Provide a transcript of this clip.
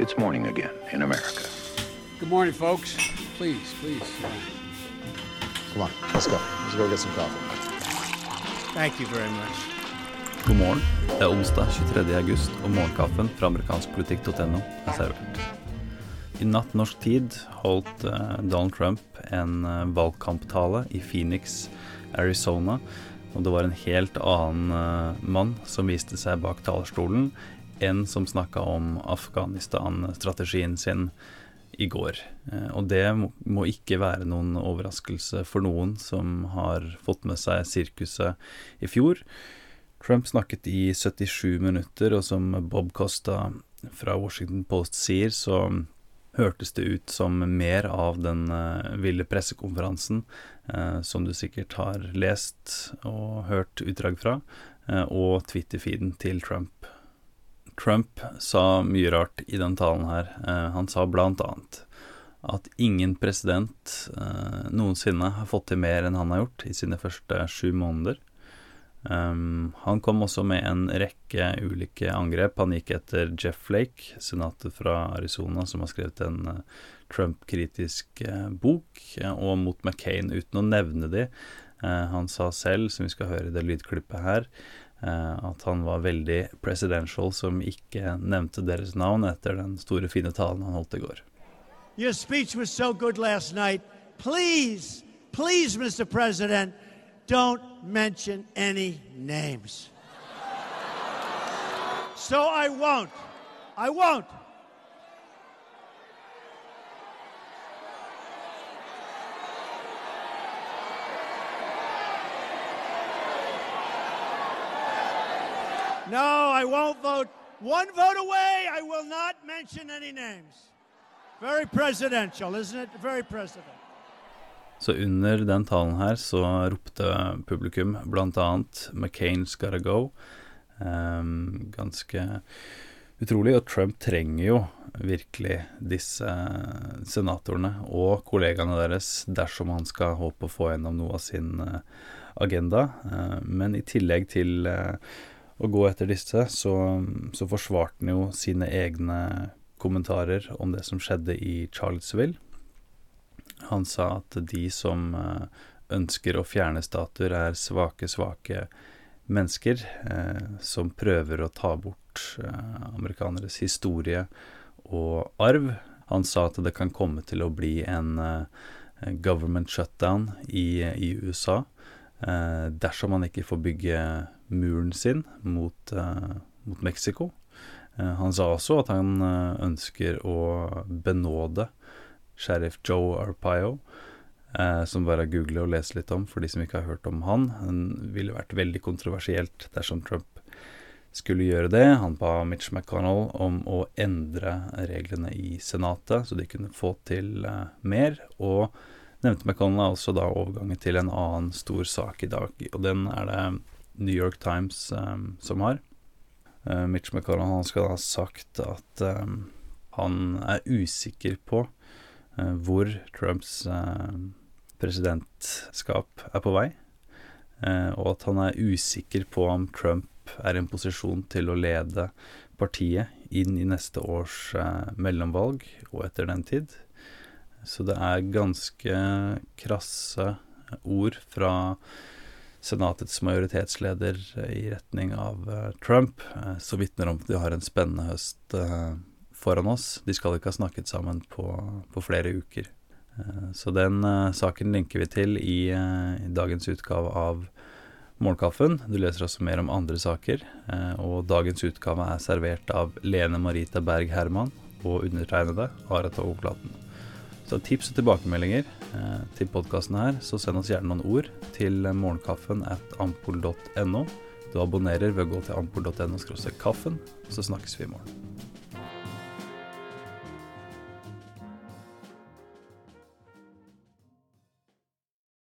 It's morning again in America. Good morning, folks. Please, please. Come on, let's go. Let's go get some coffee. Thank you very much. God morgen. Det er onsdag 23. august, og morgenkaffen fra amerikanskpolitikk.no er servert. I natt norsk tid holdt eh, Donald Trump en eh, valgkamptale i Phoenix, Arizona. Og det var en helt annen eh, mann som viste seg bak talerstolen enn som snakka om Afghanistan-strategien sin i går. Og det må ikke være noen overraskelse for noen som har fått med seg sirkuset i fjor. Trump snakket i 77 minutter, og som Bob Costa fra Washington Post sier, så hørtes det ut som mer av den uh, ville pressekonferansen, uh, som du sikkert har lest og hørt utdrag fra, og Twitter-feeden til Trump. Trump sa mye rart i den talen her. han sa blant annet at ingen president noensinne har fått til mer enn han har gjort i sine første sju måneder. Um, han kom også med en rekke ulike angrep. Han gikk etter Jeff Flake, senatet fra Arizona, som har skrevet en uh, Trump-kritisk bok, og mot McCain, uten å nevne de. han sa selv, som vi skal høre i det lydklippet her, at han var veldig presidential, som ikke nevnte deres navn etter den store, fine talen han holdt i går. Your speech was so good last night. Please, please, Mr. President don't mention any names. So I won't. I won't. No, I won't vote. One vote away, I will not mention any names. Very presidential, isn't it? Very presidential. Så under den talen her så ropte publikum annet 'McCain's gotta go'. Um, ganske utrolig. Og Trump trenger jo virkelig disse senatorene og kollegaene deres dersom han skal håpe å få gjennom noe av sin uh, agenda. Uh, men i tillegg til uh, å gå etter disse, så, så forsvarte han jo sine egne kommentarer om det som skjedde i Charlottesville. Han sa at de som eh, ønsker å fjerne statuer, er svake, svake mennesker eh, som prøver å ta bort eh, amerikaneres historie og arv. Han sa at det kan komme til å bli en eh, government shutdown i, i USA dersom han ikke får bygge muren sin mot, eh, mot Mexico. han sa også at han ønsker å benåde sheriff Joe Arpaio, eh, som bare er google og lese litt om for de som ikke har hørt om han. Han ville vært veldig kontroversielt dersom Trump skulle gjøre det. Han ba Mitch McConnell om å endre reglene i Senatet, så de kunne få til eh, mer. Og nevnte McConnell også da overgangen til en annen stor sak i dag, og den er det New York Times um, som har. Uh, Mitch McConnell han skal ha sagt at um, han er usikker på uh, hvor Trumps uh, presidentskap er på vei, eh, og at han er usikker på om Trump er i en posisjon til å lede partiet inn i neste års mellomvalg og etter den tid. Så det er ganske krasse ord fra Senatets majoritetsleder i retning av Trump, som vitner om at de har en spennende høst foran oss. De skal ikke ha snakket sammen på, på flere uker. Eh, så den saken linker vi til i, i, dagens utgave av Morgenkaffen. Du leser også mer om andre saker, og dagens utgave er servert av Lene Marita Berg Herman og undertegnede Ara Togoflaten. Så tips og tilbakemeldinger til podkasten her, så send oss gjerne noen ord til morgenkaffen at ampol.no. Du abonnerer ved å gå til ampol.no kaffen, så snakkes vi i morgen.